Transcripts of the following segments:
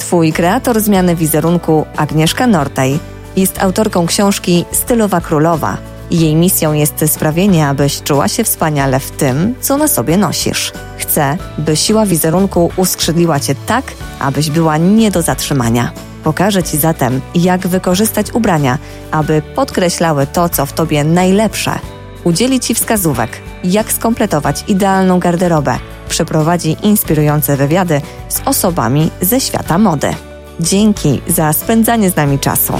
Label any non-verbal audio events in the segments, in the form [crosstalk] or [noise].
Twój kreator zmiany wizerunku, Agnieszka Nortaj, jest autorką książki Stylowa Królowa. Jej misją jest sprawienie, abyś czuła się wspaniale w tym, co na sobie nosisz. Chcę, by siła wizerunku uskrzydliła cię tak, abyś była nie do zatrzymania. Pokażę Ci zatem, jak wykorzystać ubrania, aby podkreślały to, co w Tobie najlepsze. Udzieli Ci wskazówek, jak skompletować idealną garderobę. Przeprowadzi inspirujące wywiady z osobami ze świata mody. Dzięki za spędzanie z nami czasu.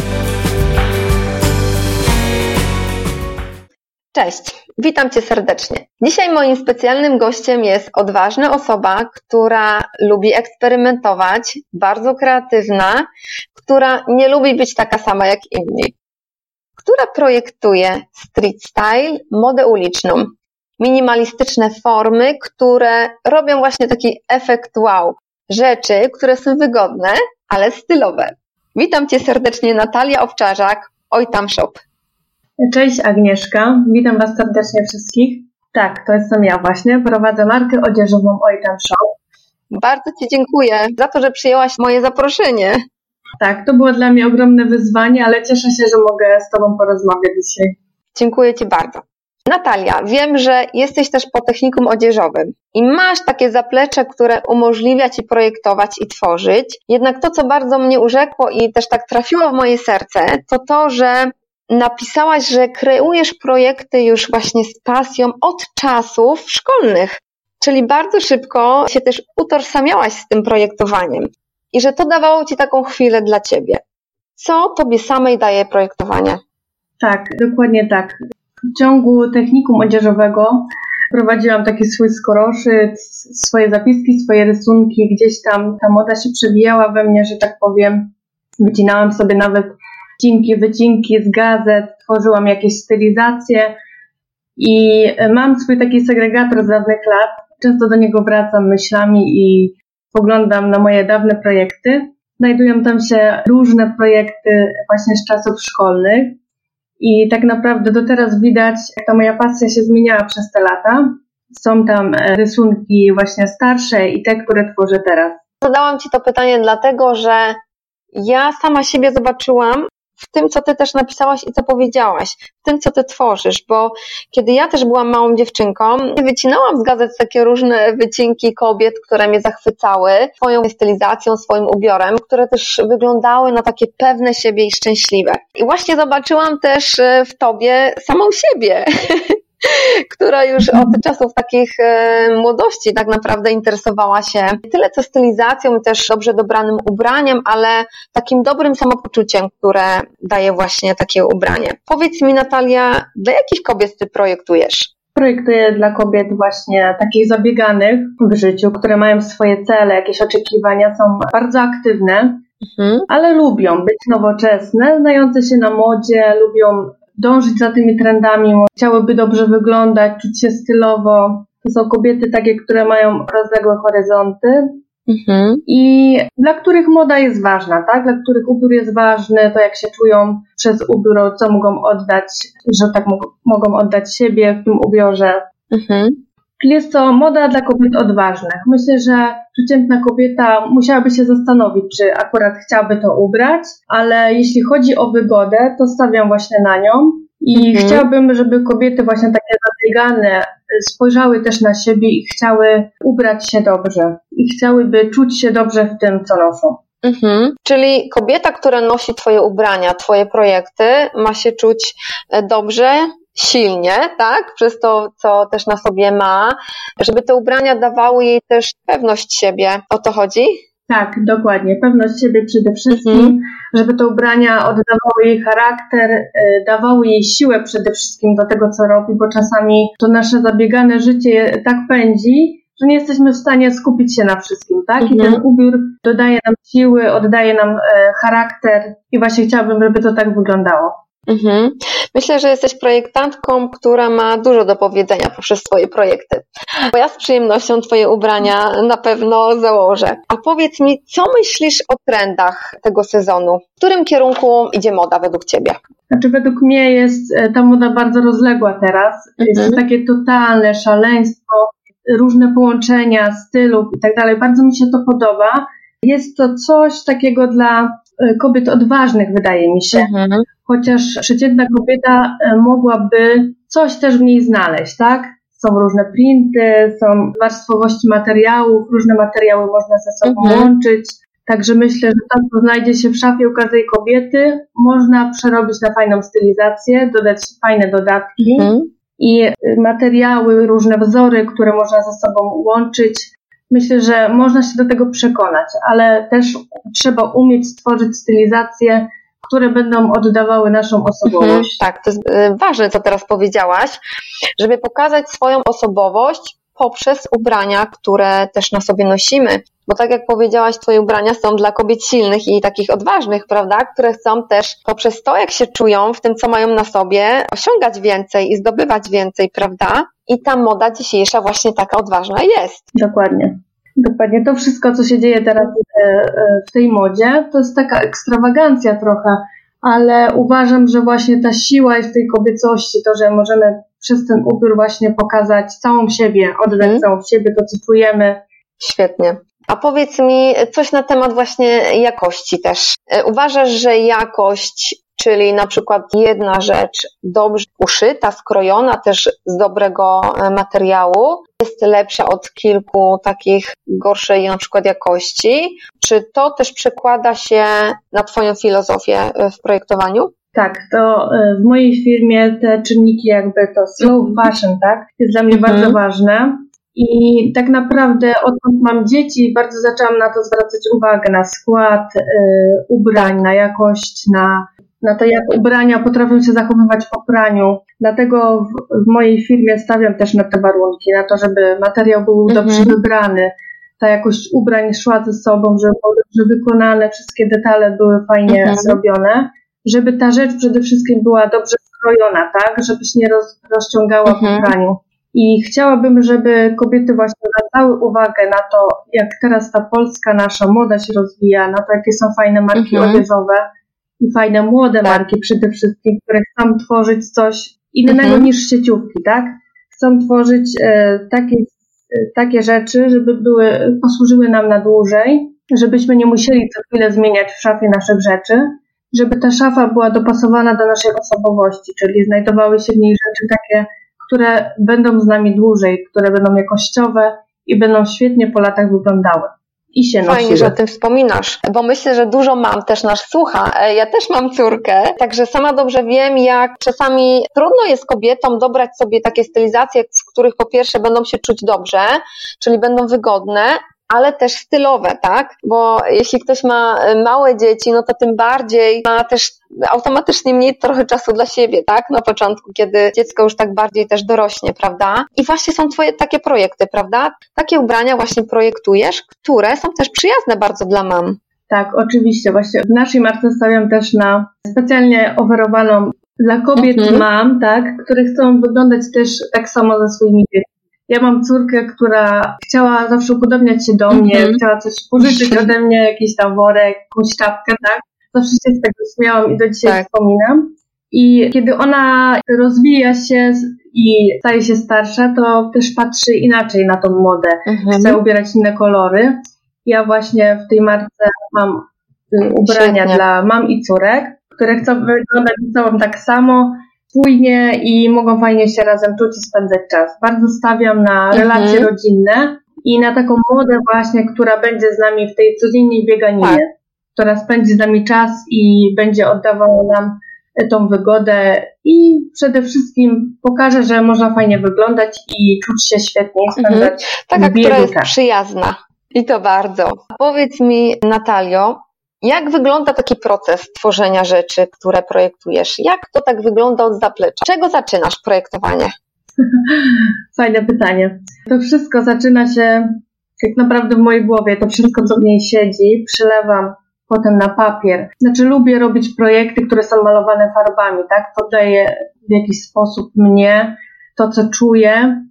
Cześć, witam Cię serdecznie. Dzisiaj moim specjalnym gościem jest odważna osoba, która lubi eksperymentować, bardzo kreatywna, która nie lubi być taka sama jak inni, która projektuje street style, modę uliczną, minimalistyczne formy, które robią właśnie taki efekt wow, rzeczy, które są wygodne, ale stylowe. Witam Cię serdecznie Natalia Owczarzak, Oj tam shop. Cześć Agnieszka, witam Was serdecznie wszystkich. Tak, to jestem ja właśnie, prowadzę markę odzieżową Ojtam Shop. Bardzo Ci dziękuję za to, że przyjęłaś moje zaproszenie. Tak, to było dla mnie ogromne wyzwanie, ale cieszę się, że mogę z Tobą porozmawiać dzisiaj. Dziękuję Ci bardzo. Natalia, wiem, że jesteś też po technikum odzieżowym i masz takie zaplecze, które umożliwia Ci projektować i tworzyć. Jednak to, co bardzo mnie urzekło i też tak trafiło w moje serce, to to, że napisałaś, że kreujesz projekty już właśnie z pasją od czasów szkolnych, czyli bardzo szybko się też utożsamiałaś z tym projektowaniem i że to dawało ci taką chwilę dla ciebie. Co tobie samej daje projektowanie? Tak, dokładnie tak. W ciągu technikum odzieżowego prowadziłam taki swój skoroszyt, swoje zapiski, swoje rysunki, gdzieś tam ta moda się przewijała we mnie, że tak powiem. Wycinałam sobie nawet wcinki, wycinki z gazet, tworzyłam jakieś stylizacje i mam swój taki segregator z dawnych lat. Często do niego wracam myślami i spoglądam na moje dawne projekty. Znajdują tam się różne projekty właśnie z czasów szkolnych i tak naprawdę do teraz widać, jak ta moja pasja się zmieniała przez te lata. Są tam rysunki właśnie starsze i te, które tworzę teraz. Zadałam Ci to pytanie dlatego, że ja sama siebie zobaczyłam w tym, co ty też napisałaś i co powiedziałaś, w tym, co ty tworzysz, bo kiedy ja też byłam małą dziewczynką, wycinałam z gazet takie różne wycinki kobiet, które mnie zachwycały swoją stylizacją, swoim ubiorem, które też wyglądały na takie pewne siebie i szczęśliwe. I właśnie zobaczyłam też e, w tobie samą siebie. [laughs] [laughs] która już od czasów takich e, młodości tak naprawdę interesowała się nie tyle co stylizacją i też dobrze dobranym ubraniem, ale takim dobrym samopoczuciem, które daje właśnie takie ubranie. Powiedz mi Natalia, dla jakich kobiet ty projektujesz? Projektuję dla kobiet właśnie takich zabieganych w życiu, które mają swoje cele, jakieś oczekiwania, są bardzo aktywne, mhm. ale lubią być nowoczesne, znające się na modzie, lubią dążyć za tymi trendami, chciałyby dobrze wyglądać, czuć się stylowo. To są kobiety takie, które mają rozległe horyzonty mhm. i dla których moda jest ważna, tak? Dla których ubiór jest ważny, to jak się czują przez ubiór, co mogą oddać, że tak mogą oddać siebie w tym ubiorze. Mhm. Jest to moda dla kobiet odważnych. Myślę, że przeciętna kobieta musiałaby się zastanowić, czy akurat chciałaby to ubrać, ale jeśli chodzi o wygodę, to stawiam właśnie na nią i mhm. chciałabym, żeby kobiety właśnie takie zabiegane spojrzały też na siebie i chciały ubrać się dobrze i chciałyby czuć się dobrze w tym, co noszą. Mhm. Czyli kobieta, która nosi Twoje ubrania, Twoje projekty, ma się czuć e, dobrze, silnie, tak? Przez to, co też na sobie ma, żeby te ubrania dawały jej też pewność siebie. O to chodzi? Tak, dokładnie. Pewność siebie przede wszystkim, mhm. żeby te ubrania oddawały jej charakter, y, dawały jej siłę przede wszystkim do tego, co robi, bo czasami to nasze zabiegane życie tak pędzi, że nie jesteśmy w stanie skupić się na wszystkim, tak? Mhm. I ten ubiór dodaje nam siły, oddaje nam e, charakter i właśnie chciałabym, żeby to tak wyglądało. Mhm. Myślę, że jesteś projektantką, która ma dużo do powiedzenia poprzez swoje projekty. Bo ja z przyjemnością Twoje ubrania na pewno założę. A powiedz mi, co myślisz o trendach tego sezonu? W którym kierunku idzie moda według Ciebie? Znaczy, według mnie jest e, ta moda bardzo rozległa teraz. Mhm. Jest to takie totalne szaleństwo, różne połączenia stylów i tak dalej. Bardzo mi się to podoba. Jest to coś takiego dla kobiet odważnych, wydaje mi się. Mhm chociaż przeciętna kobieta e, mogłaby coś też w niej znaleźć, tak? Są różne printy, są warstwowości materiałów, różne materiały można ze sobą mhm. łączyć. Także myślę, że to, co znajdzie się w szafie u każdej kobiety, można przerobić na fajną stylizację, dodać fajne dodatki mhm. i materiały, różne wzory, które można ze sobą łączyć. Myślę, że można się do tego przekonać, ale też trzeba umieć stworzyć stylizację które będą oddawały naszą osobowość. Mhm, tak, to jest y, ważne, co teraz powiedziałaś, żeby pokazać swoją osobowość poprzez ubrania, które też na sobie nosimy. Bo tak jak powiedziałaś, Twoje ubrania są dla kobiet silnych i takich odważnych, prawda? Które chcą też poprzez to, jak się czują w tym, co mają na sobie, osiągać więcej i zdobywać więcej, prawda? I ta moda dzisiejsza właśnie taka odważna jest. Dokładnie. Dokładnie. To wszystko, co się dzieje teraz e, e, w tej modzie, to jest taka ekstrawagancja trochę, ale uważam, że właśnie ta siła jest w tej kobiecości, to, że możemy przez ten ubiór właśnie pokazać całą siebie, oddać mm. całą siebie, to co czujemy. Świetnie. A powiedz mi coś na temat właśnie jakości też. E, uważasz, że jakość czyli na przykład jedna rzecz dobrze uszyta, skrojona też z dobrego e, materiału jest lepsza od kilku takich gorszej na przykład jakości. Czy to też przekłada się na Twoją filozofię e, w projektowaniu? Tak, to w mojej firmie te czynniki jakby to slow fashion, tak, jest dla mnie mhm. bardzo ważne. I tak naprawdę odkąd mam dzieci, bardzo zaczęłam na to zwracać uwagę, na skład y, ubrań, na jakość, na na to, jak ubrania potrafią się zachowywać po praniu. Dlatego w, w mojej firmie stawiam też na te warunki, na to, żeby materiał był mhm. dobrze wybrany, ta jakość ubrań szła ze sobą, żeby były dobrze wykonane, wszystkie detale były fajnie mhm. zrobione, żeby ta rzecz przede wszystkim była dobrze skrojona, tak, żeby się nie roz, rozciągała mhm. po praniu. I chciałabym, żeby kobiety właśnie zwracały uwagę na to, jak teraz ta polska nasza moda się rozwija, na to, jakie są fajne marki mhm. odzieżowe, i fajne młode tak. marki przede wszystkim, które chcą tworzyć coś innego mhm. niż sieciówki, tak? Chcą tworzyć e, takie, e, takie rzeczy, żeby były, posłużyły nam na dłużej, żebyśmy nie musieli co chwilę zmieniać w szafie naszych rzeczy, żeby ta szafa była dopasowana do naszej osobowości, czyli znajdowały się w niej rzeczy takie, które będą z nami dłużej, które będą jakościowe i będą świetnie po latach wyglądały i się Fajnie, nosiły. że o tym wspominasz, bo myślę, że dużo mam też nas słucha. E, ja też mam córkę, także sama dobrze wiem, jak czasami trudno jest kobietom dobrać sobie takie stylizacje, w których po pierwsze będą się czuć dobrze, czyli będą wygodne, ale też stylowe, tak? Bo jeśli ktoś ma e, małe dzieci, no to tym bardziej ma też automatycznie mniej trochę czasu dla siebie, tak? Na początku, kiedy dziecko już tak bardziej też dorośnie, prawda? I właśnie są twoje takie projekty, prawda? Takie ubrania właśnie projektujesz, które są też przyjazne bardzo dla mam. Tak, oczywiście. Właśnie w naszej marce stawiam też na specjalnie oferowaną dla kobiet mhm. mam, tak, które chcą wyglądać też tak samo ze swoimi dziećmi. Ja mam córkę, która chciała zawsze upodobniać się do mnie, mm -hmm. chciała coś pożyczyć ode mnie, jakiś tam worek, jakąś czapkę, tak? Zawsze się z tego śmiałam i do dzisiaj tak. wspominam. I kiedy ona rozwija się i staje się starsza, to też patrzy inaczej na tą modę. Mhm. Chce ubierać inne kolory. Ja właśnie w tej marce mam y, ubrania Świetnie. dla mam i córek, które chcą wyglądać sobą tak samo, spójnie i mogą fajnie się razem czuć i spędzać czas. Bardzo stawiam na relacje mhm. rodzinne i na taką młodę właśnie, która będzie z nami w tej codziennej bieganinie, tak. która spędzi z nami czas i będzie oddawała nam tą wygodę i przede wszystkim pokaże, że można fajnie wyglądać i czuć się świetnie mhm. spędzać mhm. Taka, która jest przyjazna. I to bardzo. Powiedz mi, Natalio, jak wygląda taki proces tworzenia rzeczy, które projektujesz? Jak to tak wygląda od zaplecza? Czego zaczynasz projektowanie? [laughs] Fajne pytanie. To wszystko zaczyna się tak naprawdę w mojej głowie. To wszystko, co w niej siedzi, przylewam potem na papier. Znaczy lubię robić projekty, które są malowane farbami, tak? To daje w jakiś sposób mnie, to co czuję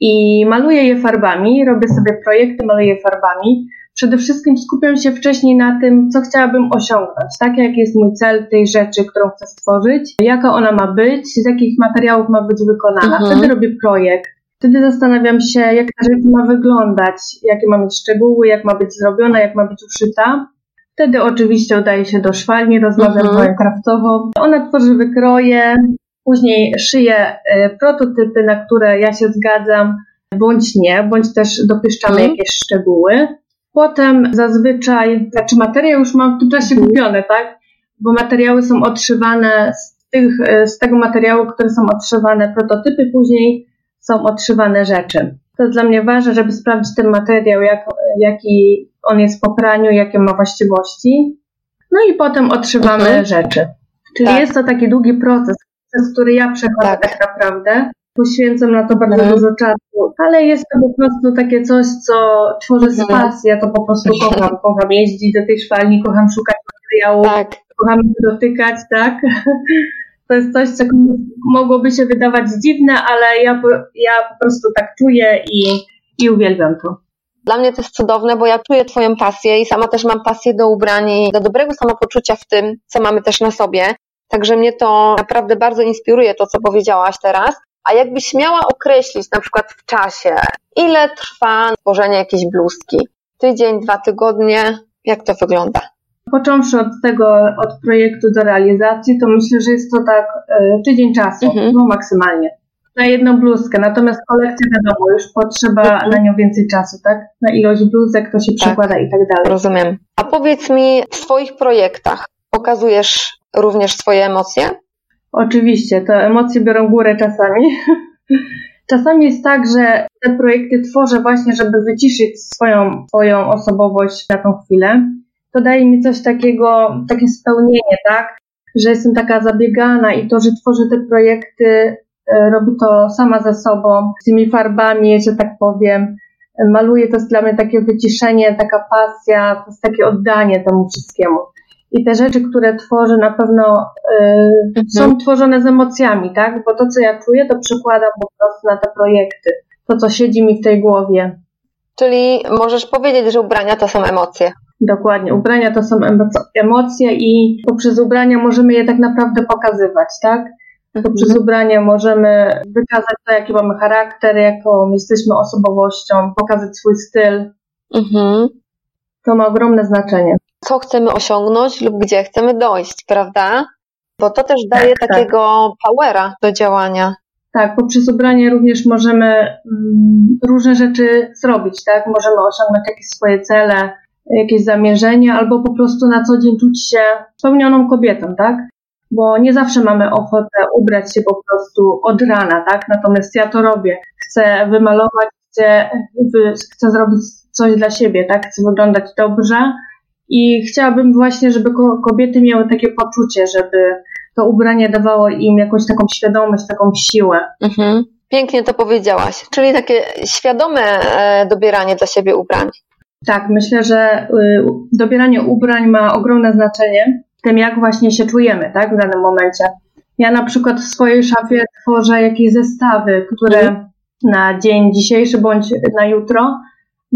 i maluję je farbami, robię sobie projekty, maluję farbami. Przede wszystkim skupiam się wcześniej na tym, co chciałabym osiągnąć, tak? Jaki jest mój cel tej rzeczy, którą chcę stworzyć, jaka ona ma być, z jakich materiałów ma być wykonana. Mhm. Wtedy robię projekt. Wtedy zastanawiam się, jak ta rzecz ma wyglądać, jakie ma mieć szczegóły, jak ma być zrobiona, jak ma być uszyta. Wtedy oczywiście udaje się do szwalni, rozmawiam mhm. z kraftową. Ona tworzy wykroje, później szyje y, prototypy, na które ja się zgadzam, bądź nie, bądź też dopieszczamy mhm. jakieś szczegóły. Potem zazwyczaj, znaczy materiał już mam w tym czasie kupione, tak? Bo materiały są odszywane z, tych, y, z tego materiału, które są odszywane prototypy, później są odszywane rzeczy. To jest dla mnie ważne, żeby sprawdzić ten materiał, jak, jaki on jest po praniu, jakie ma właściwości. No i potem otrzymamy mhm. rzeczy. Czyli tak. jest to taki długi proces, przez który ja przechodzę tak, tak naprawdę. Poświęcam na to bardzo mhm. dużo czasu, ale jest to po prostu takie coś, co tworzę z pasji. Ja to po prostu [laughs] kocham. Kocham jeździć do tej szwalni, kocham szukać materiału, tak. kocham dotykać, tak? [laughs] To jest coś, co mogłoby się wydawać dziwne, ale ja, ja po prostu tak czuję i, i uwielbiam to. Dla mnie to jest cudowne, bo ja czuję Twoją pasję i sama też mam pasję do ubrań i do dobrego samopoczucia w tym, co mamy też na sobie. Także mnie to naprawdę bardzo inspiruje, to co powiedziałaś teraz. A jakbyś miała określić na przykład w czasie, ile trwa tworzenie jakiejś bluzki? Tydzień, dwa tygodnie? Jak to wygląda? Począwszy od tego, od projektu do realizacji, to myślę, że jest to tak y, tydzień czasu, mhm. no maksymalnie. Na jedną bluzkę, natomiast kolekcja wiadomo, już potrzeba mhm. na nią więcej czasu, tak? Na ilość bluzek to się tak. przekłada i tak dalej. Rozumiem. A powiedz mi, w swoich projektach pokazujesz również swoje emocje? Oczywiście, te emocje biorą górę czasami. [laughs] Czasami jest tak, że te projekty tworzę właśnie, żeby wyciszyć swoją, swoją osobowość na tą chwilę to daje mi coś takiego, takie spełnienie, tak? Że jestem taka zabiegana i to, że tworzę te projekty, e, robię to sama ze sobą, z tymi farbami, że tak powiem. Maluję, to jest dla mnie takie wyciszenie, taka pasja, to jest takie oddanie temu wszystkiemu. I te rzeczy, które tworzę, na pewno y, mhm. są tworzone z emocjami, tak? Bo to, co ja czuję, to przekładam po prostu na te projekty. To, co siedzi mi w tej głowie. Czyli możesz powiedzieć, że ubrania to są emocje. Dokładnie. Ubrania to są emocje i poprzez ubrania możemy je tak naprawdę pokazywać, tak? Poprzez mhm. ubrania możemy wykazać to, jaki mamy charakter, jaką jesteśmy osobowością, pokazać swój styl. Mhm. To ma ogromne znaczenie. Co chcemy osiągnąć lub gdzie chcemy dojść, prawda? Bo to też daje tak, tak. takiego tak. powera do działania. Tak, poprzez ubranie również możemy mm, różne rzeczy zrobić, tak? Możemy osiągnąć jakieś swoje cele, jakieś zamierzenia, albo po prostu na co dzień czuć się spełnioną kobietą, tak? Bo nie zawsze mamy ochotę ubrać się po prostu od rana, tak? Natomiast ja to robię. Chcę wymalować, chcę, chcę zrobić coś dla siebie, tak? Chcę wyglądać dobrze i chciałabym właśnie, żeby kobiety miały takie poczucie, żeby to ubranie dawało im jakąś taką świadomość, taką siłę. Mhm. Pięknie to powiedziałaś. Czyli takie świadome e, dobieranie dla siebie ubrań. Tak, myślę, że y, dobieranie ubrań ma ogromne znaczenie w tym, jak właśnie się czujemy, tak, w danym momencie. Ja na przykład w swojej szafie tworzę jakieś zestawy, które mhm. na dzień dzisiejszy bądź na jutro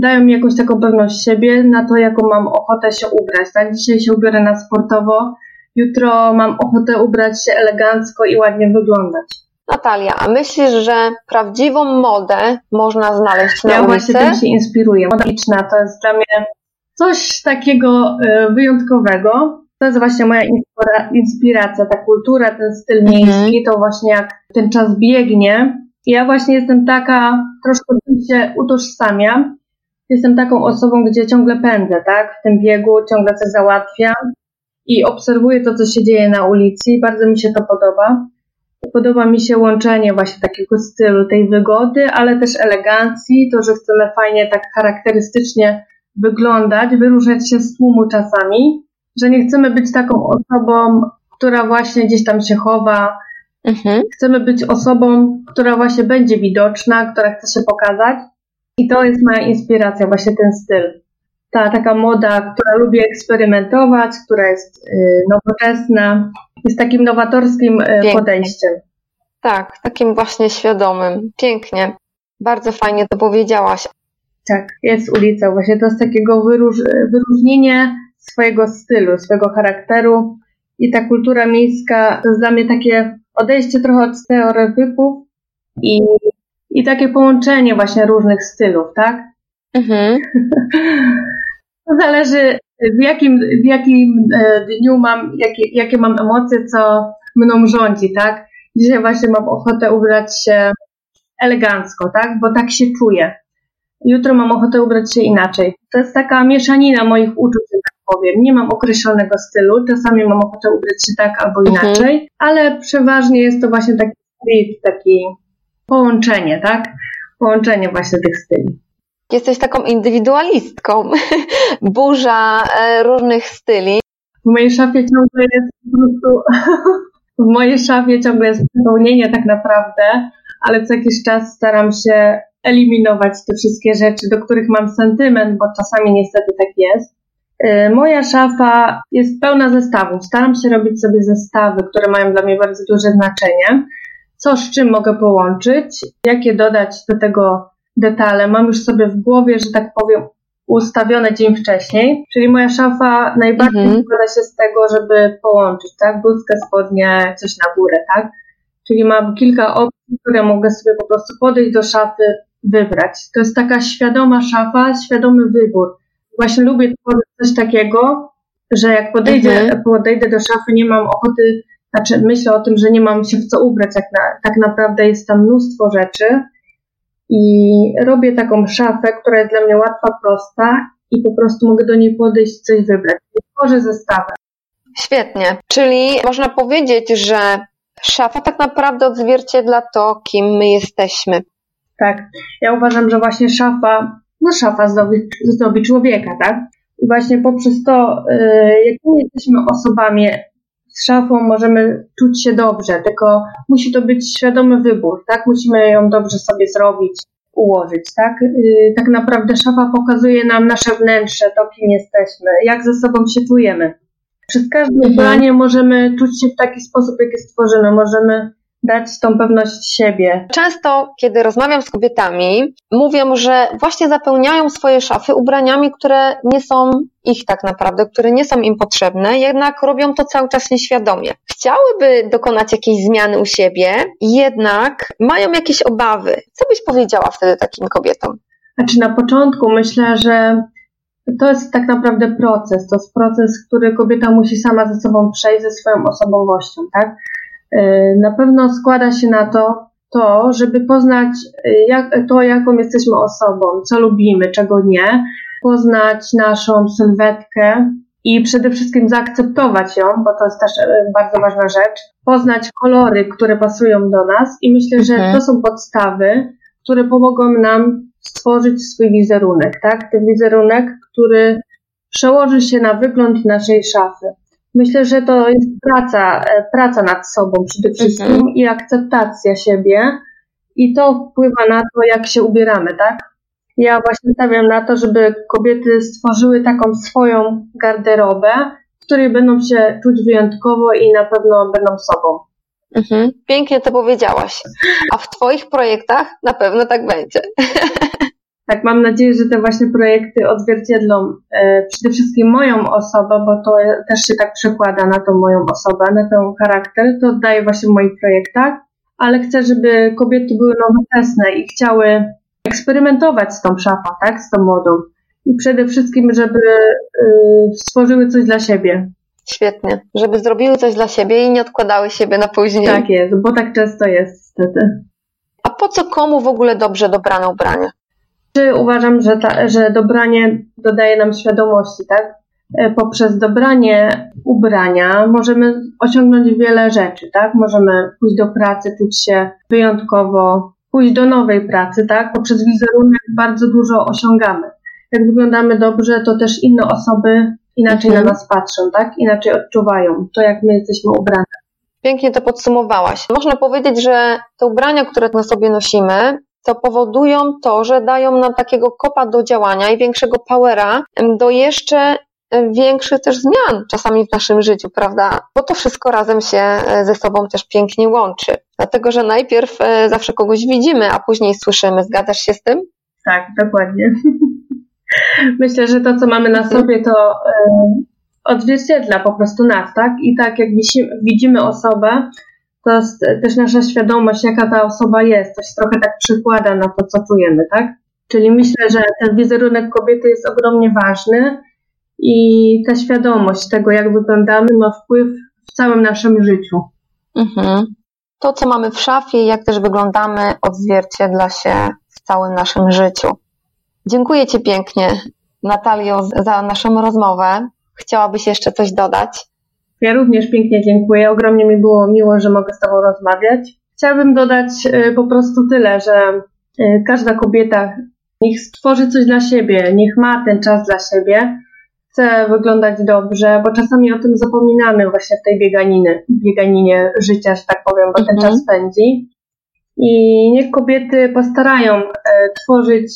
dają mi jakąś taką pewność siebie na to, jaką mam ochotę się ubrać. Tak, dzisiaj się ubiorę na sportowo, jutro mam ochotę ubrać się elegancko i ładnie wyglądać. Natalia, a myślisz, że prawdziwą modę można znaleźć na ja ulicy? Ja właśnie tym się inspiruję. Moda liczna to jest dla mnie coś takiego e, wyjątkowego. To jest właśnie moja inspiracja, ta kultura, ten styl mhm. miejski, to właśnie jak ten czas biegnie. Ja właśnie jestem taka, troszkę się utożsamiam. Jestem taką osobą, gdzie ciągle pędzę, tak? W tym biegu ciągle coś załatwiam i obserwuję to, co się dzieje na ulicy i bardzo mi się to podoba. Podoba mi się łączenie właśnie takiego stylu, tej wygody, ale też elegancji, to, że chcemy fajnie tak charakterystycznie wyglądać, wyróżniać się z tłumu czasami, że nie chcemy być taką osobą, która właśnie gdzieś tam się chowa, Mhm. Chcemy być osobą, która właśnie będzie widoczna, która chce się pokazać. I to jest moja inspiracja, właśnie ten styl. Ta taka moda, która lubi eksperymentować, która jest y, nowoczesna, jest takim nowatorskim y, podejściem. Tak, takim właśnie świadomym. Pięknie. Bardzo fajnie to powiedziałaś. Tak, jest ulica. Właśnie to jest takiego wyróż, wyróżnienie swojego stylu, swojego charakteru. I ta kultura miejska to jest dla mnie takie odejście trochę od stereotypów i, i takie połączenie właśnie różnych stylów, tak? Mhm. [laughs] Zależy w jakim, w jakim e, dniu mam, jakie, jakie mam emocje, co mną rządzi, tak? Dzisiaj właśnie mam ochotę ubrać się elegancko, tak? Bo tak się czuję. Jutro mam ochotę ubrać się inaczej. To jest taka mieszanina moich uczuć, że tak powiem. Nie mam określonego stylu. Czasami mam ochotę ubrać się tak albo mhm. inaczej, mhm. ale przeważnie jest to właśnie taki street, taki połączenie, tak? Połączenie właśnie tych styli. Jesteś taką indywidualistką. [laughs] Burza e, różnych styli. W mojej szafie ciągle jest po prostu [laughs] w mojej szafie ciągle jest przepełnienie tak naprawdę, ale co jakiś czas staram się eliminować te wszystkie rzeczy, do których mam sentyment, bo czasami niestety tak jest. Y, moja szafa jest pełna zestawów. Staram się robić sobie zestawy, które mają dla mnie bardzo duże znaczenie. Co z czym mogę połączyć, jakie dodać do tego detale. Mam już sobie w głowie, że tak powiem, ustawione dzień wcześniej, czyli moja szafa najbardziej mhm. składa się z tego, żeby połączyć, tak, bluzkę, spodnie, coś na górę, tak, czyli mam kilka opcji, które mogę sobie po prostu podejść do szafy, wybrać. To jest taka świadoma szafa, świadomy wybór. Właśnie lubię tworzyć coś takiego, że jak podejdę, mhm. podejdę do szafy, nie mam ochoty, znaczy myślę o tym, że nie mam się w co ubrać, jak na, tak naprawdę jest tam mnóstwo rzeczy, i robię taką szafę, która jest dla mnie łatwa, prosta i po prostu mogę do niej podejść coś wybrać. Tworzę zestawę. Świetnie. Czyli można powiedzieć, że szafa tak naprawdę odzwierciedla to, kim my jesteśmy. Tak. Ja uważam, że właśnie szafa, no szafa zdobi, zdobi człowieka, tak? I właśnie poprzez to, yy, jakimi jesteśmy osobami, z szafą możemy czuć się dobrze, tylko musi to być świadomy wybór, tak? Musimy ją dobrze sobie zrobić, ułożyć, tak? Yy, tak naprawdę szafa pokazuje nam nasze wnętrze, to kim jesteśmy, jak ze sobą się czujemy. Przez każde mhm. ubranie możemy czuć się w taki sposób, jaki stworzymy. Możemy dać tą pewność siebie. Często, kiedy rozmawiam z kobietami, mówią, że właśnie zapełniają swoje szafy ubraniami, które nie są ich tak naprawdę, które nie są im potrzebne, jednak robią to cały czas nieświadomie. Chciałyby dokonać jakiejś zmiany u siebie, jednak mają jakieś obawy. Co byś powiedziała wtedy takim kobietom? Znaczy na początku myślę, że to jest tak naprawdę proces. To jest proces, który kobieta musi sama ze sobą przejść, ze swoją osobowością, tak? E, na pewno składa się na to, to, żeby poznać e, jak, to, jaką jesteśmy osobą, co lubimy, czego nie, poznać naszą sylwetkę i przede wszystkim zaakceptować ją, bo to jest też e, bardzo ważna rzecz, poznać kolory, które pasują do nas i myślę, że mhm. to są podstawy, które pomogą nam stworzyć swój wizerunek, tak? Ten wizerunek, który przełoży się na wygląd naszej szafy. Myślę, że to jest praca, e, praca nad sobą przede wszystkim mhm. i akceptacja siebie i to wpływa na to, jak się ubieramy, tak? Ja właśnie stawiam na to, żeby kobiety stworzyły taką swoją garderobę, w której będą się czuć wyjątkowo i na pewno będą sobą. Mhm. Pięknie to powiedziałaś. A w Twoich projektach na pewno tak będzie. [laughs] tak mam nadzieję, że te właśnie projekty odzwierciedlą e, przede wszystkim moją osobę, bo to też się tak przekłada na tą moją osobę, na ten charakter, to oddaję właśnie w moich projektach, ale chcę, żeby kobiety były nowoczesne i chciały eksperymentować z tą szafą, tak, z tą modą. I przede wszystkim, żeby y, stworzyły coś dla siebie. Świetnie, żeby zrobiły coś dla siebie i nie odkładały siebie na później. Tak jest, bo tak często jest niestety. A po co komu w ogóle dobrze dobrane ubranie? Czy uważam, że, ta, że dobranie dodaje nam świadomości, tak? E, poprzez dobranie ubrania możemy osiągnąć wiele rzeczy, tak? Możemy pójść do pracy, czuć się wyjątkowo, pójść do nowej pracy, tak? Poprzez wizerunek bardzo dużo osiągamy. Jak wyglądamy dobrze, to też inne osoby inaczej mhm. na nas patrzą, tak? Inaczej odczuwają to, jak my jesteśmy ubrane. Pięknie to podsumowałaś. Można powiedzieć, że te ubrania, które na sobie nosimy, to powodują to, że dają nam takiego kopa do działania i większego powera do jeszcze większych też zmian czasami w naszym życiu, prawda? Bo to wszystko razem się e, ze sobą też pięknie łączy. Dlatego, że najpierw e, zawsze kogoś widzimy, a później słyszymy. Zgadzasz się z tym? Tak, dokładnie. [laughs] Myślę, że to, co mamy na sobie, to e, odzwierciedla po prostu nas, tak? I tak jak widzimy osobę, to też nasza świadomość, jaka ta osoba jest, coś trochę tak przykłada na to, co czujemy, tak? Czyli myślę, że ten wizerunek kobiety jest ogromnie ważny i ta świadomość tego, jak wyglądamy, ma wpływ w całym naszym życiu. Mhm. To, co mamy w szafie, jak też wyglądamy, odzwierciedla się w całym naszym życiu. Dziękuję Ci pięknie, Natalio, za naszą rozmowę. Chciałabyś jeszcze coś dodać? Ja również pięknie dziękuję. Ogromnie mi było miło, że mogę z Tobą rozmawiać. Chciałabym dodać y, po prostu tyle, że y, każda kobieta niech stworzy coś dla siebie, niech ma ten czas dla siebie, chce wyglądać dobrze, bo czasami o tym zapominamy właśnie w tej bieganiny, bieganinie życia, że tak powiem, bo ten mhm. czas pędzi. I niech kobiety postarają e, tworzyć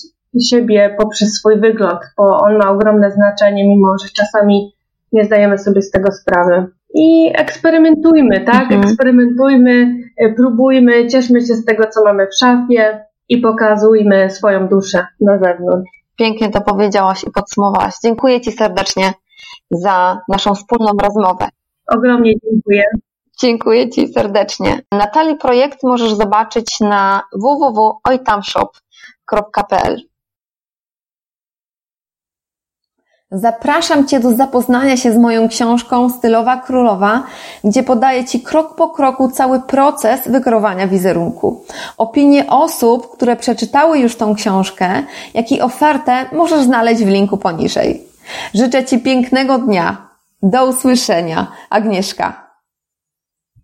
siebie poprzez swój wygląd, bo on ma ogromne znaczenie, mimo że czasami nie zdajemy sobie z tego sprawy. I eksperymentujmy, tak? Mhm. Eksperymentujmy, e, próbujmy, cieszmy się z tego, co mamy w szafie i pokazujmy swoją duszę na zewnątrz. Pięknie to powiedziałaś i podsumowałaś. Dziękuję Ci serdecznie za naszą wspólną rozmowę. Ogromnie dziękuję. Dziękuję Ci serdecznie. Natalii projekt możesz zobaczyć na www.ojtamshop.pl Zapraszam Cię do zapoznania się z moją książką Stylowa Królowa, gdzie podaję Ci krok po kroku cały proces wykrowania wizerunku. Opinie osób, które przeczytały już tą książkę, jak i ofertę możesz znaleźć w linku poniżej. Życzę Ci pięknego dnia. Do usłyszenia. Agnieszka.